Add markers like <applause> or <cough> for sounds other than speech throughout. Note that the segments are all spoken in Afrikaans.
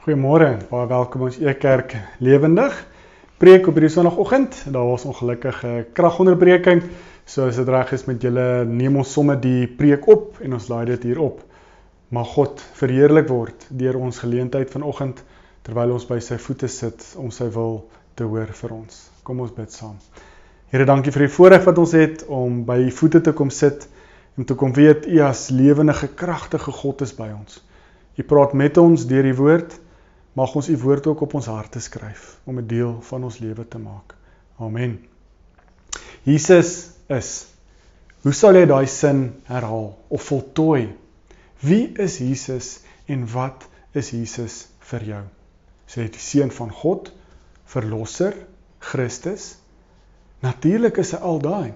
Goeiemôre, baie welkom ons Ekerk Lewendig. Preek op hierdie Sondagoggend. Daar was ongelukkige kragonderbreking. So as dit reg is met julle, neem ons sommer die preek op en ons laai dit hier op. Mag God verheerlik word deur ons geleentheid vanoggend terwyl ons by sy voete sit om sy wil te hoor vir ons. Kom ons bid saam. Here, dankie vir die voorreg wat ons het om by u voete te kom sit en te kom weet u as lewendige, kragtige God is by ons. U praat met ons deur die woord. Mag ons u woord ook op ons harte skryf om 'n deel van ons lewe te maak. Amen. Jesus is. Hoe sal jy daai sin herhaal of voltooi? Wie is Jesus en wat is Jesus vir jou? Sê dit die seun van God, verlosser, Christus? Natuurlik is hy al daai.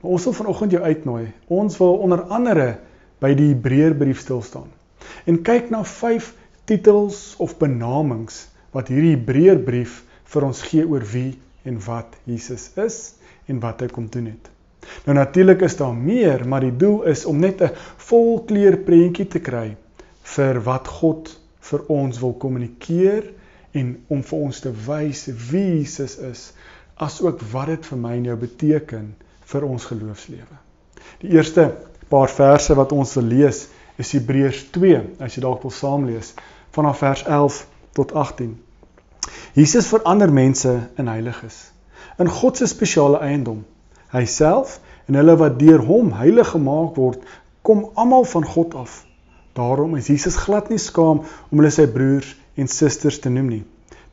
Maar ons wil vanoggend jou uitnooi. Ons wil onder andere by die Hebreërbrief stil staan en kyk na 5 titels of benamings wat hierdie Hebreërbrief vir ons gee oor wie en wat Jesus is en wat hy kom doen het. Nou natuurlik is daar meer, maar die doel is om net 'n volkleur prentjie te kry vir wat God vir ons wil kommunikeer en om vir ons te wys wie Jesus is, asook wat dit vir my en jou beteken vir ons geloofslewe. Die eerste paar verse wat ons wil lees is Hebreërs 2, as jy dalk wil saam lees, vanaf vers 11 tot 18. Jesus verander mense in heiliges, in God se spesiale eiendom. Hy self en hulle wat deur hom heilig gemaak word, kom almal van God af. Daarom is Jesus glad nie skaam om hulle sy broers en susters te noem nie.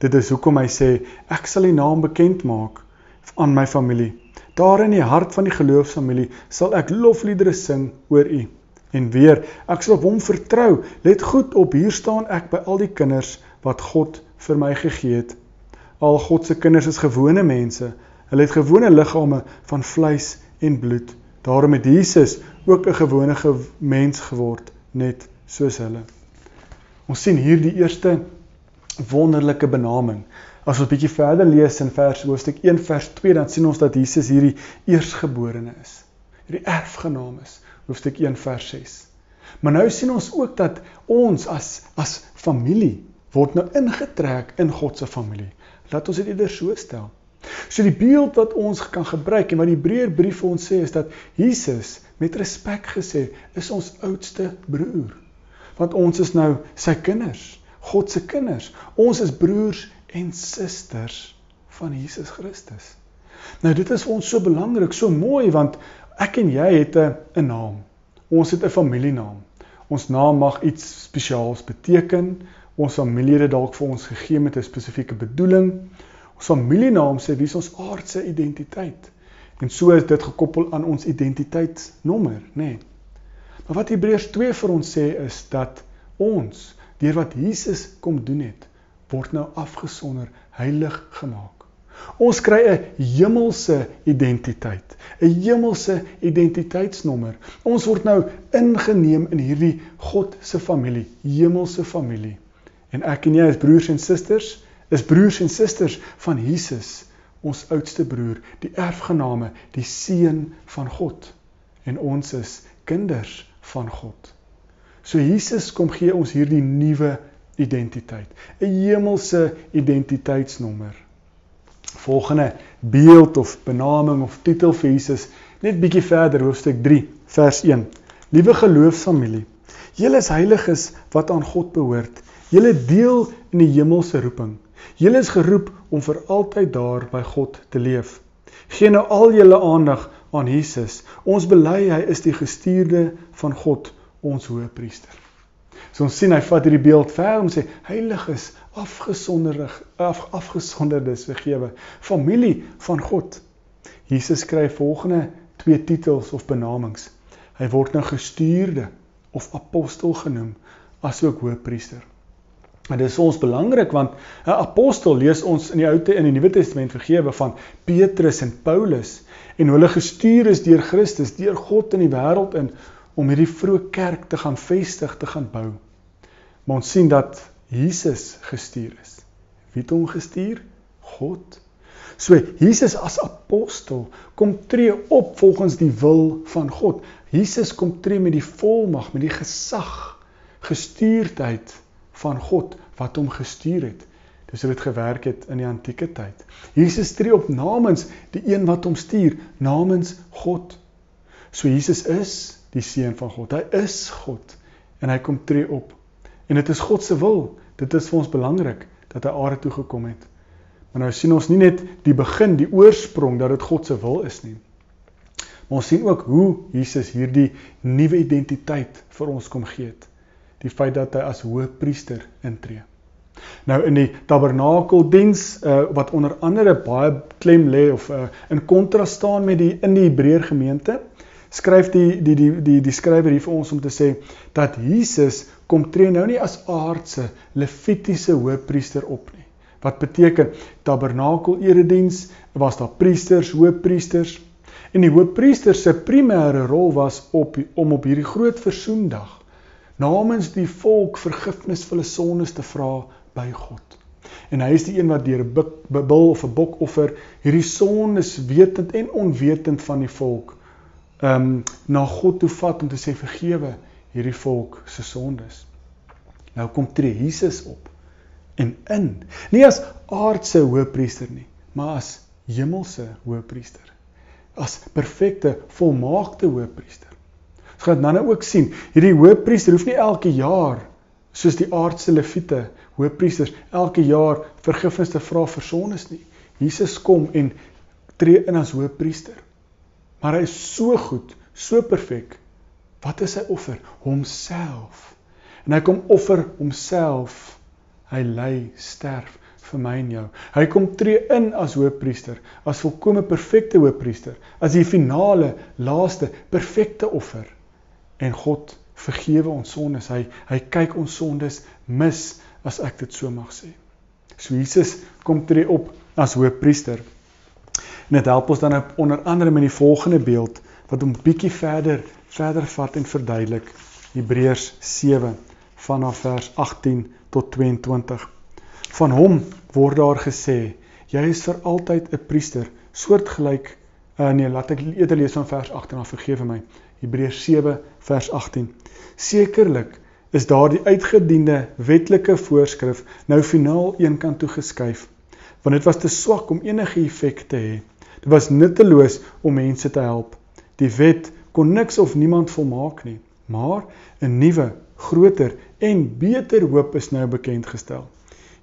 Dit is hoekom hy sê ek sal die naam bekend maak aan my familie. Daar in die hart van die geloofsfamilie sal ek lofliedere sing oor U. En weer, ek sal op hom vertrou. Let goed op, hier staan ek by al die kinders wat God vir my gegee het. Al God se kinders is gewone mense. Hulle het gewone liggame van vleis en bloed. Daarom het Jesus ook 'n gewone ge mens geword, net soos hulle. Ons sien hier die eerste wonderlike benaming. As ons 'n bietjie verder lees in vers hoofstuk 1 vers 2, dan sien ons dat Jesus hierdie eersgeborene is. Hierdie erfgenaam is hoofstuk 1 vers 6. Maar nou sien ons ook dat ons as as familie word nou ingetrek in God se familie. Laat ons dit eerder so stel. So die beeld wat ons kan gebruik en wat die Hebreërbrief vir ons sê is dat Jesus met respek gesê is ons oudste broer. Want ons is nou sy kinders, God se kinders. Ons is broers en susters van Jesus Christus. Nou dit is vir ons so belangrik, so mooi want Ek en jy het 'n naam. Ons het 'n familienaam. Ons naam mag iets spesiaals beteken. Ons familie het dalk vir ons gegee met 'n spesifieke bedoeling. Ons familienaam sê wie ons aardse identiteit. En so is dit gekoppel aan ons identiteitsnommer, nê. Nee. Maar wat Hebreërs 2 vir ons sê is dat ons deur wat Jesus kom doen het, word nou afgesonder, heilig gemaak. Ons kry 'n hemelse identiteit, 'n hemelse identiteitsnommer. Ons word nou ingeneem in hierdie God se familie, hemelse familie. En ek en jy as broers en susters, is broers en susters van Jesus, ons oudste broer, die erfgename, die seun van God. En ons is kinders van God. So Jesus kom gee ons hierdie nuwe identiteit, 'n hemelse identiteitsnommer volgende beeld of benaming of titel vir Jesus net bietjie verder hoofstuk 3 vers 1. Liewe geloofsfamilie, julle is heiliges wat aan God behoort. Julle deel in die hemelse roeping. Julle is geroep om vir altyd daar by God te leef. Gee nou al julle aandag aan Jesus. Ons bely hy is die gestuurde van God, ons hoëpriester. So ons sien hy vat hierdie beeld ver om sê heiliges afgesonderig af, afgesonderdes vergewe familie van God. Jesus skryf volgende twee titels of benamings. Hy word nou gestuurde of apostel genoem asook hoëpriester. En dit is ons belangrik want 'n apostel lees ons in die Ou en die Nuwe Testament vergewe van Petrus en Paulus en hulle gestuur is deur Christus, deur God in die wêreld in om hierdie vroeë kerk te gaan vestig, te gaan bou. Maar ons sien dat Jesus gestuur is. Wie het hom gestuur? God. So Jesus as apostel kom tree op volgens die wil van God. Jesus kom tree met die volmag, met die gesag, gestuurdheid van God wat hom gestuur het. Dis hoe dit gewerk het in die antieke tyd. Jesus tree op namens die een wat hom stuur, namens God. So Jesus is die seun van God. Hy is God en hy kom tree op. En dit is God se wil. Dit is vir ons belangrik dat hy aarde toe gekom het. Maar nou sien ons nie net die begin, die oorsprong dat dit God se wil is nie. Maar ons sien ook hoe Jesus hierdie nuwe identiteit vir ons kom gee het. Die feit dat hy as hoëpriester intree. Nou in die tabernakeldiens uh, wat onder andere baie klem lê of uh, in kontras staan met die in die Hebreër gemeente, skryf die die die die die skrywer hier vir ons om te sê dat Jesus kom tree nou nie as aardse levitiese hoëpriester op nie. Wat beteken tabernakel erediens was daar priesters, hoëpriesters en die hoëpriester se primêre rol was op om op hierdie groot versoendag namens die volk vergifnis vir hulle sondes te vra by God. En hy is die een wat deur 'n bil of 'n bokoffer hierdie sondes wetend en onwetend van die volk ehm um, na God toe vat om te sê vergewe hierdie volk se sondes. Nou kom tree Jesus op en in, nie as aardse hoëpriester nie, maar as hemelse hoëpriester. As perfekte, volmaakte hoëpriester. Ons gaan dan nou ook sien, hierdie hoëpriester hoef nie elke jaar soos die aardse leviete hoëpriesters elke jaar vergifnis te vra vir sondes nie. Jesus kom en tree in as hoëpriester. Maar hy is so goed, so perfek. Wat is sy offer? Homself. En hy kom offer homself. Hy ly, sterf vir my en jou. Hy kom tree in as hoëpriester, as volkomme perfekte hoëpriester, as die finale, laaste, perfekte offer. En God vergewe ons sondes. Hy hy kyk ons sondes mis as ek dit so mag sê. So Jesus kom tree op as hoëpriester. En dit help ons dan onder andere met die volgende beeld wat hom bietjie verder verder vat en verduidelik. Hebreërs 7 vanaf vers 18 tot 22. Van hom word daar gesê: Jy is vir altyd 'n priester, soortgelyk uh, nee, laat ek eerder lees van vers 18 af, vergewe my. Hebreërs 7 vers 18. Sekerlik is daardie uitgediende wetlike voorskrif nou finaal eenkant toe geskuif want dit was te swak om enige effek te hê. Dit was nutteloos om mense te help. Die wet kon niks of niemand volmaak nie, maar 'n nuwe, groter en beter hoop is nou bekend gestel.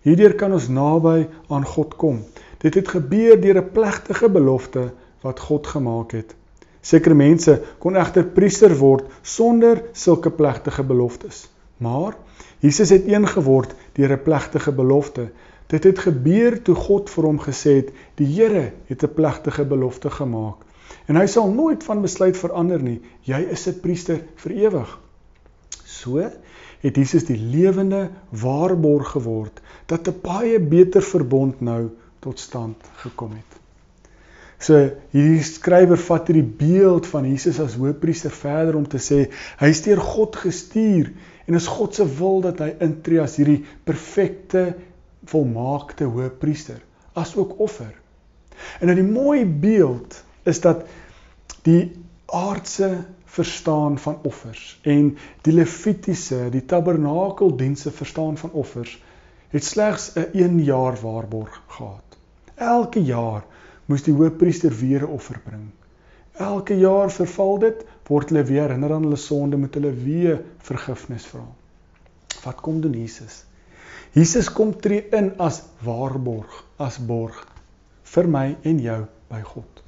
Hierdeur kan ons naby aan God kom. Dit het gebeur deur 'n plegtige belofte wat God gemaak het. Sekere mense kon egter priester word sonder sulke plegtige beloftes. Maar Jesus het een geword deur 'n plegtige belofte. Dit het gebeur toe God vir hom gesê het: "Die Here het 'n plegtige belofte gemaak en hy sal nooit van besluit verander nie. Jy is 'n priester vir ewig." So het Jesus die lewende waarborg geword dat 'n baie beter verbond nou tot stand gekom het. So hierdie skrywer vat hierdie beeld van Jesus as hoëpriester verder om te sê hy is deur God gestuur En is God se wil dat hy intree as hierdie perfekte volmaakte hoëpriester as ook offer. En nou die mooi beeld is dat die aardse verstaan van offers en die levitiese, die tabernakeldienste verstaan van offers het slegs 'n 1 jaar waarborg gehad. Elke jaar moes die hoëpriester weer 'n offer bring. Elke jaar verval dit, word hulle weer herinner aan hulle sonde, moet hulle weer vergifnis vra. Wat kom doen Jesus? Jesus kom tree in as waarborg, as borg vir my en jou by God.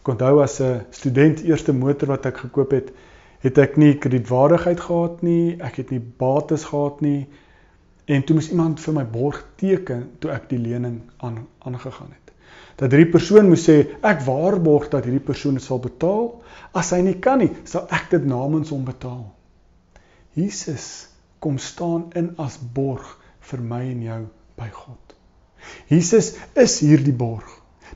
Ek onthou as 'n student eerste motor wat ek gekoop het, het ek nie kredietwaardigheid gehad nie, ek het nie bates gehad nie en toe moes iemand vir my borg teken toe ek die lening aan aangegaan het dat hierdie persoon moet sê ek waarborg dat hierdie persoon dit sal betaal. As hy nie kan nie, sal ek dit namens hom betaal. Jesus kom staan in as borg vir my en jou by God. Jesus is hierdie borg.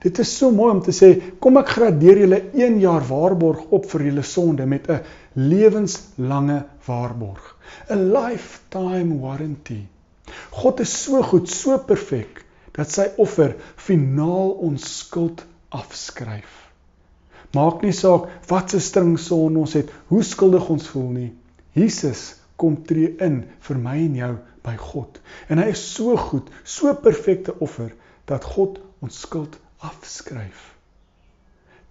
Dit is so mooi om te sê, kom ek gradeer julle 1 jaar waarborg op vir julle sonde met 'n lewenslange waarborg. 'n Lifetime warranty. God is so goed, so perfek dat sy offer finaal ons skuld afskryf. Maak nie saak wat se string son ons het, hoe skuldig ons voel nie. Jesus kom tree in vir my en jou by God. En hy is so goed, so perfekte offer dat God ons skuld afskryf.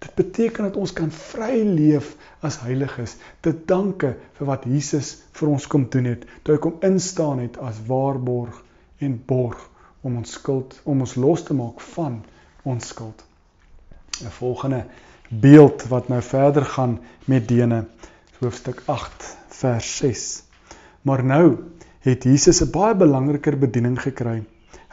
Dit beteken dat ons kan vry leef as heiliges, te danke vir wat Jesus vir ons kom doen het, toe hy kom instaan het as waarborg en borg om ons skuld, om ons los te maak van ons skuld. 'n Volgende beeld wat nou verder gaan met Dene, hoofstuk 8 vers 6. Maar nou het Jesus 'n baie belangriker bediening gekry.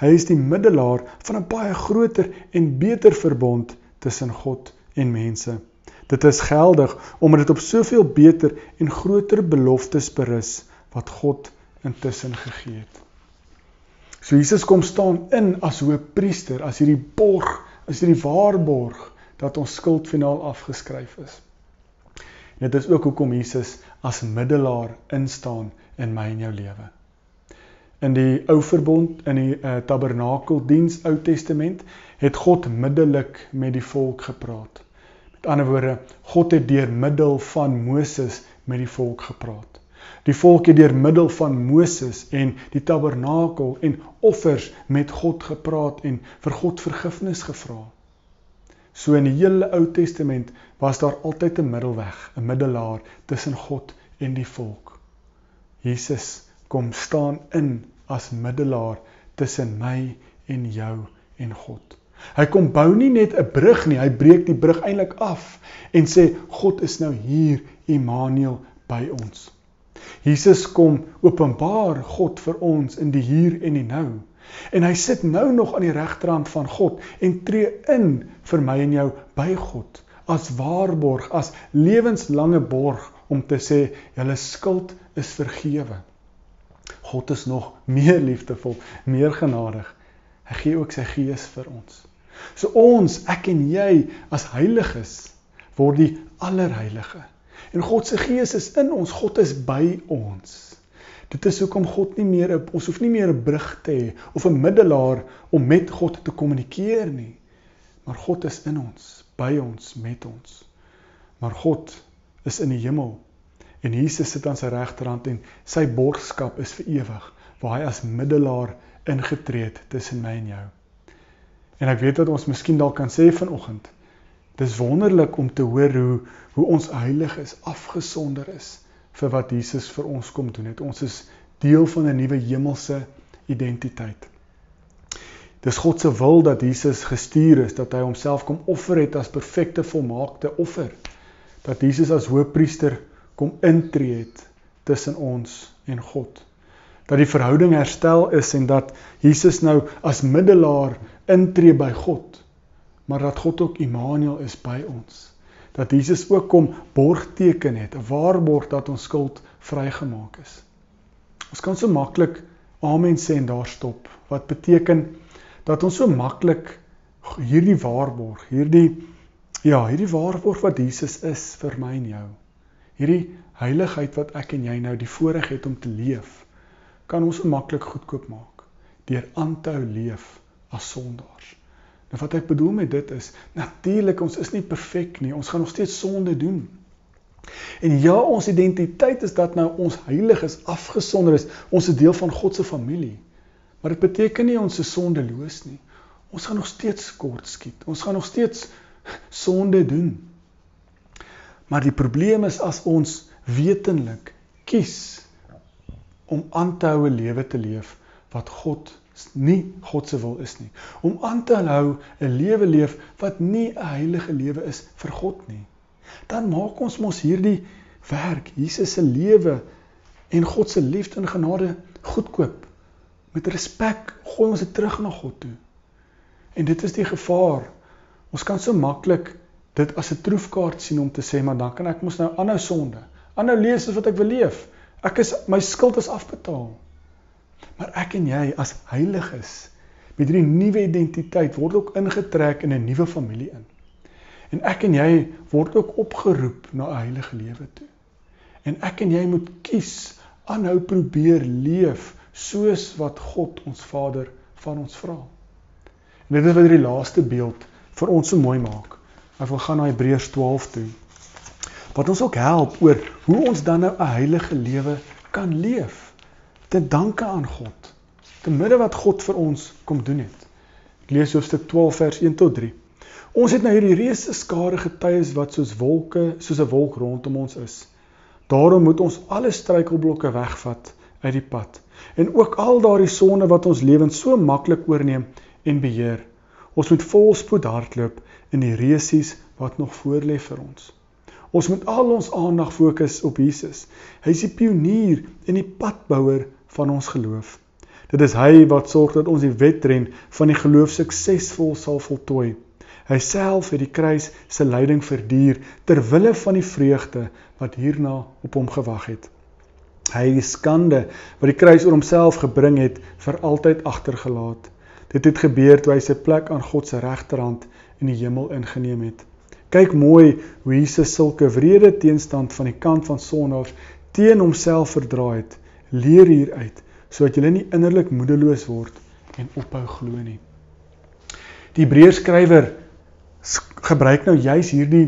Hy is die middelaar van 'n baie groter en beter verbond tussen God en mense. Dit is geldig omdat dit op soveel beter en groter beloftes berus wat God intussen gegee het. So Jesus kom staan in as hoëpriester, as hierdie borg, as hierdie waarborg dat ons skuld finaal afgeskryf is. En dit is ook hoekom Jesus as middelaar instaan in my en jou lewe. In die Ou Verbond, in die uh, Tabernakeldiens Ou Testament, het God middelik met die volk gepraat. Met ander woorde, God het deur middel van Moses met die volk gepraat. Die volk het deur middel van Moses en die tabernakel en offers met God gepraat en vir God vergifnis gevra. So in die hele Ou Testament was daar altyd 'n middelweg, 'n middelaar tussen God en die volk. Jesus kom staan in as middelaar tussen my en jou en God. Hy kom bou nie net 'n brug nie, hy breek die brug eintlik af en sê God is nou hier, Immanuel by ons. Jesus kom openbaar God vir ons in die hier en die nou. En hy sit nou nog aan die regterhand van God en tree in vir my en jou by God as waarborg, as lewenslange borg om te sê julle skuld is vergewe. God is nog meer liefdevol, meer genadig. Hy gee ook sy gees vir ons. So ons, ek en jy as heiliges word die allerheilige. En God se gees is in ons, God is by ons. Dit is hoekom God nie meer ons hoef nie meer 'n brug te hê of 'n middelaar om met God te kommunikeer nie. Maar God is in ons, by ons, met ons. Maar God is in die hemel en Jesus sit aan sy regterhand en sy borgskap is vir ewig waar hy as middelaar ingetree het tussen my en jou. En ek weet dat ons miskien dalk kan sê vanoggend, dis wonderlik om te hoor hoe hoe ons heilig is, afgesonder is vir wat Jesus vir ons kom doen het. Ons is deel van 'n nuwe hemelse identiteit. Dis God se wil dat Jesus gestuur is, dat hy homself kom offer het as perfekte volmaakte offer. Dat Jesus as hoëpriester kom intree het tussen ons en God. Dat die verhouding herstel is en dat Jesus nou as middelaar intree by God, maar dat God ook Immanuel is by ons. Dat Jesus ook kom borg teken het, 'n waarborg dat ons skuld vrygemaak is. Ons kan so maklik amen sê en daar stop. Wat beteken dat ons so maklik hierdie waarborg, hierdie ja, hierdie waarborg wat Jesus is vir my en jou. Hierdie heiligheid wat ek en jy nou die voorreg het om te leef, kan ons so maklik goedkoop maak deur aan te hou leef as sondaars. Nou wat ek bedoel met dit is, natuurlik ons is nie perfek nie. Ons gaan nog steeds sonde doen. En ja, ons identiteit is dat nou ons heilig is, afgesonder is, ons is deel van God se familie. Maar dit beteken nie ons is sondeloos nie. Ons gaan nog steeds kort skiet. Ons gaan nog steeds sonde doen. Maar die probleem is as ons wetenlik kies om aan te hou 'n lewe te leef wat God nie God se wil is nie. Om aan te hou 'n lewe leef wat nie 'n heilige lewe is vir God nie. Dan maak ons mos hierdie werk, Jesus se lewe en God se liefde en genade goedkoop. Met respek gooi ons dit terug na God toe. En dit is die gevaar. Ons kan so maklik dit as 'n troefkaart sien om te sê maar dan kan ek mos nou aanhou sonde. Aanhou leef soos wat ek wil leef. Ek is my skuld is afbetaal. Maar ek en jy as heiliges met hierdie nuwe identiteit word ook ingetrek in 'n nuwe familie in. En ek en jy word ook opgeroep na 'n heilige lewe toe. En ek en jy moet kies aanhou probeer leef soos wat God ons Vader van ons vra. En dit is wat hierdie laaste beeld vir ons so mooi maak. Ek wil gaan na Hebreërs 12 toe. Wat ons ook help oor hoe ons dan nou 'n heilige lewe kan leef te danke aan God. Te midde wat God vir ons kom doen het. Ek lees hoofstuk 12 vers 1 tot 3. Ons het nou hierdie reuse skare getuies wat soos wolke, soos 'n wolk rondom ons is. Daarom moet ons alle struikelblokke wegvat uit die pad en ook al daardie sonde wat ons lewens so maklik oorneem en beheer. Ons moet volspoed hardloop in die reusies wat nog voorlê vir ons. Ons moet al ons aandag fokus op Jesus. Hy is die pionier en die padbouer van ons geloof. Dit is hy wat sorg dat ons die wedren van die geloof suksesvol sal voltooi. Hy self het die kruis se lyding verduur ter wille van die vreugde wat hierna op hom gewag het. Hy het die skande wat die kruis oor homself gebring het vir altyd agtergelaat. Dit het gebeur toe hy sy plek aan God se regterhand in die hemel ingeneem het. Kyk mooi hoe Jesus sulke wrede teenstand van die kant van sondaars teen homself verdra het. Leer hieruit sodat jy nie innerlik moedeloos word en ophou glo nie. Die Hebreërs skrywer gebruik nou juis hierdie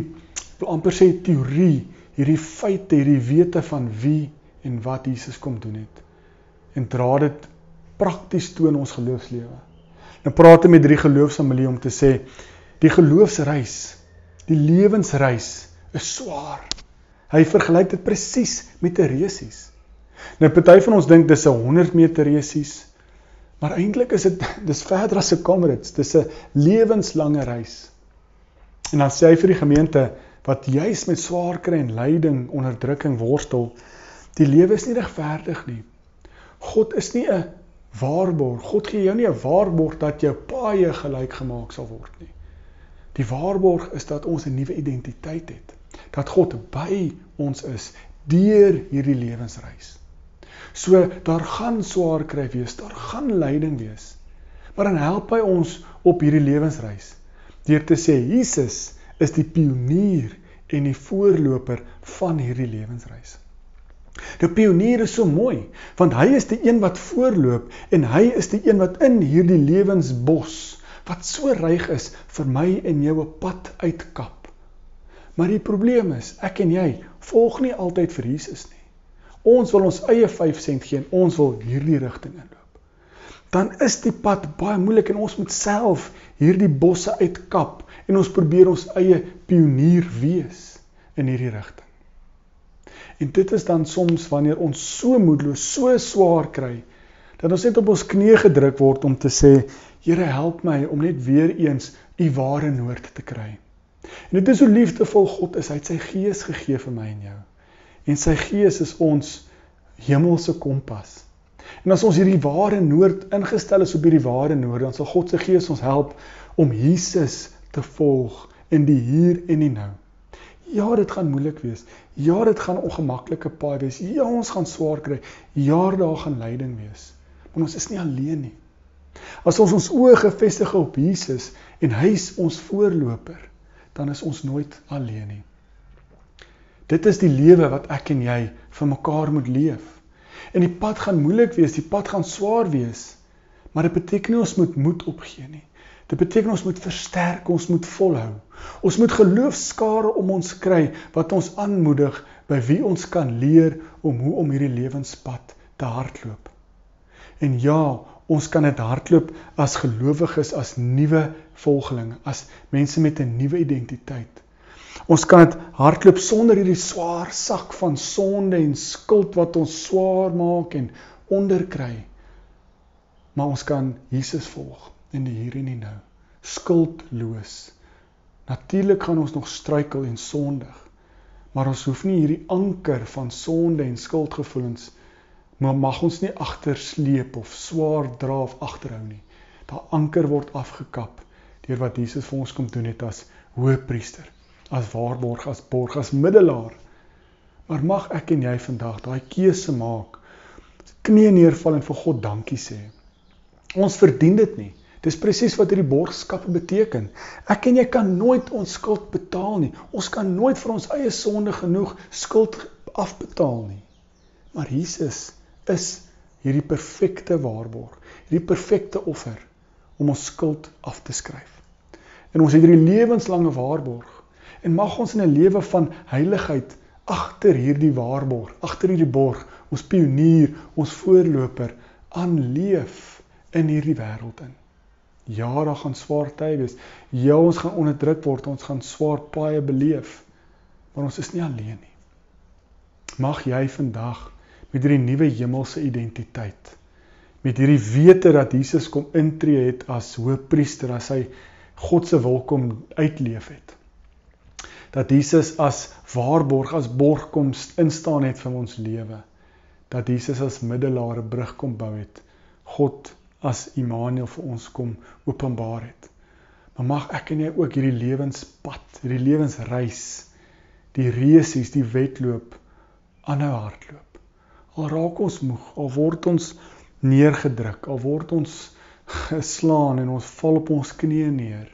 wil amper sê teorie, hierdie feite, hierdie wete van wie en wat Jesus kom doen het en dra dit prakties toe in ons geloofslewe. Nou praat hy met drie geloofsfamilie om te sê die geloofsreis Die lewensreis is swaar. Hy vergelyk dit presies met 'n resies. Nou party van ons dink dis 'n 100 meter resies, maar eintlik is dit <laughs> dis verder as 'n Comrades, dis 'n lewenslange reis. En dan sê hy vir die gemeente wat juis met swaar kry en lyding, onderdrukking worstel, die lewe is nie regverdig nie. God is nie 'n waarborg. God gee jou nie 'n waarborg dat jou paie gelyk gemaak sal word nie. Die waarborg is dat ons 'n nuwe identiteit het. Dat God by ons is deur hierdie lewensreis. So daar gaan swaar kry wees, daar gaan lyding wees. Maar dan help hy ons op hierdie lewensreis deur te sê Jesus is die pionier en die voorloper van hierdie lewensreis. Die pionier is so mooi want hy is die een wat voorloop en hy is die een wat in hierdie lewensbos wat so ryk is vir my en jou 'n pad uitkap. Maar die probleem is, ek en jy volg nie altyd vir Jesus nie. Ons wil ons eie 5 sent gee en ons wil hierdie rigting inloop. Dan is die pad baie moeilik en ons moet self hierdie bosse uitkap en ons probeer ons eie pionier wees in hierdie rigting. En dit is dan soms wanneer ons so moedeloos, so swaar kry, dat ons net op ons knieë gedruk word om te sê Here help my om net weer eens u ware noord te kry. En dit is hoe liefdevol God is. Hy het sy gees gegee vir my en jou. En sy gees is ons hemelse kompas. En as ons hierdie ware noord ingestel is op hierdie ware noord, dan sal God se gees ons help om Jesus te volg in die hier en die nou. Ja, dit gaan moeilik wees. Ja, dit gaan ongemaklike paai wees. Ja, ons gaan swaar kry. Ja, daar gaan lyding wees. Maar ons is nie alleen nie. As ons ons oë gefestig op Jesus en hy is ons voorloper, dan is ons nooit alleen nie. Dit is die lewe wat ek en jy vir mekaar moet leef. En die pad gaan moeilik wees, die pad gaan swaar wees, maar dit beteken nie ons moet moed opgee nie. Dit beteken ons moet versterk, ons moet volhou. Ons moet geloofskare om ons kry wat ons aanmoedig by wie ons kan leer om hoe om hierdie lewenspad te hardloop. En ja, ons kan dit hardloop as gelowiges, as nuwe volgelinge, as mense met 'n nuwe identiteit. Ons kan dit hardloop sonder hierdie swaar sak van sonde en skuld wat ons swaar maak en onderkry. Maar ons kan Jesus volg in die hier en die nou, skuldloos. Natuurlik gaan ons nog struikel en sondig, maar ons hoef nie hierdie anker van sonde en skuldgevoelens maar mag ons nie agtersleep of swaar dra of agterhou nie. Daai anker word afgekap deur wat Jesus vir ons kom doen het as hoëpriester, as waarborg, as borg, as middelaar. Maar mag ek en jy vandag daai keuse maak. Knie neerval en vir God dankie sê. Ons verdien dit nie. Dis presies wat hierdie borgskappe beteken. Ek en jy kan nooit ons skuld betaal nie. Ons kan nooit vir ons eie sonde genoeg skuld afbetaal nie. Maar Jesus is hierdie perfekte waarborg, hierdie perfekte offer om ons skuld af te skryf. En ons het hierdie lewenslange waarborg en mag ons in 'n lewe van heiligheid agter hierdie waarborg, agter hierdie borg, ons pionier, ons voorloper aan leef in hierdie wêreld in. Ja, daar gaan swaar tye wees. Ja, ons gaan onderdruk word, ons gaan swaar paaie beleef. Maar ons is nie alleen nie. Mag jy vandag met hierdie nuwe hemelse identiteit, met hierdie wete dat Jesus kom intree het as hoëpriester, as hy God se wil kom uitleef het. Dat Jesus as waarborg, as borg kom instaan het vir ons lewe. Dat Jesus as middelaar 'n brug kom bou het. God as Immanuel vir ons kom openbaar het. Maar mag ek en jy ook hierdie lewenspad, hierdie lewensreis, die resies, die wedloop aanhou hardloop. Al raak ons moeg, al word ons neergedruk, al word ons geslaan en ons val op ons knieë neer.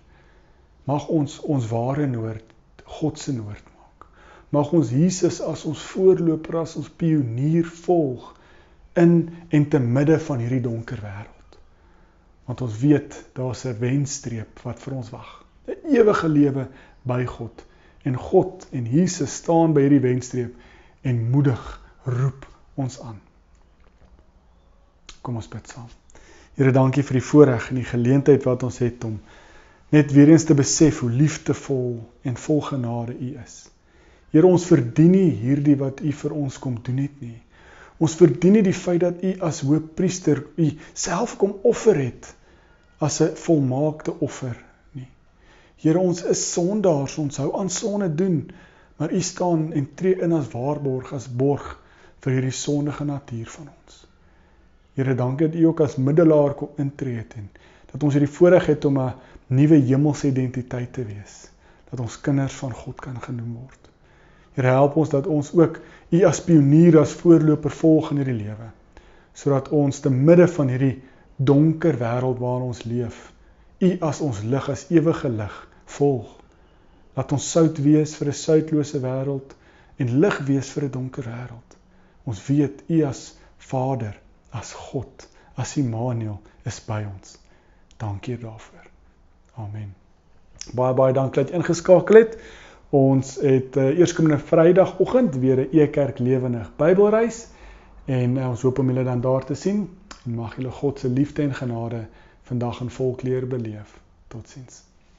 Mag ons ons ware noord God se noord maak. Mag ons Jesus as ons voorloper, as ons pionier volg in en te midde van hierdie donker wêreld want ons weet daar's 'n wenstreep wat vir ons wag. 'n Ewige lewe by God. En God en Jesus staan by hierdie wenstreep en moedig roep ons aan. Kom ons bid saam. Here, dankie vir die voorreg en die geleentheid wat ons het om net weer eens te besef hoe liefdevol en vol genade U is. Here, ons verdien nie hierdie wat U vir ons kom doen het nie. Ons verdien nie die feit dat U as hoëpriester U self kom offer het as 'n volmaakte offer nie. Here, ons is sondaars, ons hou aan sonde doen, maar U staan en tree in as waarborg, as borg vir hierdie sondige natuur van ons. Here, dankie dat U ook as middelaar kom intree het en dat ons hierdie voorreg het om 'n nuwe hemelse identiteit te wees, dat ons kinders van God kan genoem word. Here, help ons dat ons ook U as pionier, as voorloper volg in hierdie lewe, sodat ons te midde van hierdie donker wêreld waarin ons leef. U as ons lig, as ewige lig, volg. Laat ons sout wees vir 'n soutlose wêreld en lig wees vir 'n donker wêreld. Ons weet U as Vader, as God, as Immanuel is by ons. Dankie daarvoor. Amen. Baie baie dankie dat jy ingeskakel het. Ons het uh, eerskomende Vrydagoggend weer 'n E-kerk lewendig Bybelreis en uh, ons hoop om julle dan daar te sien en mag julle God se liefde en genade vandag in volkleur beleef. Totsiens.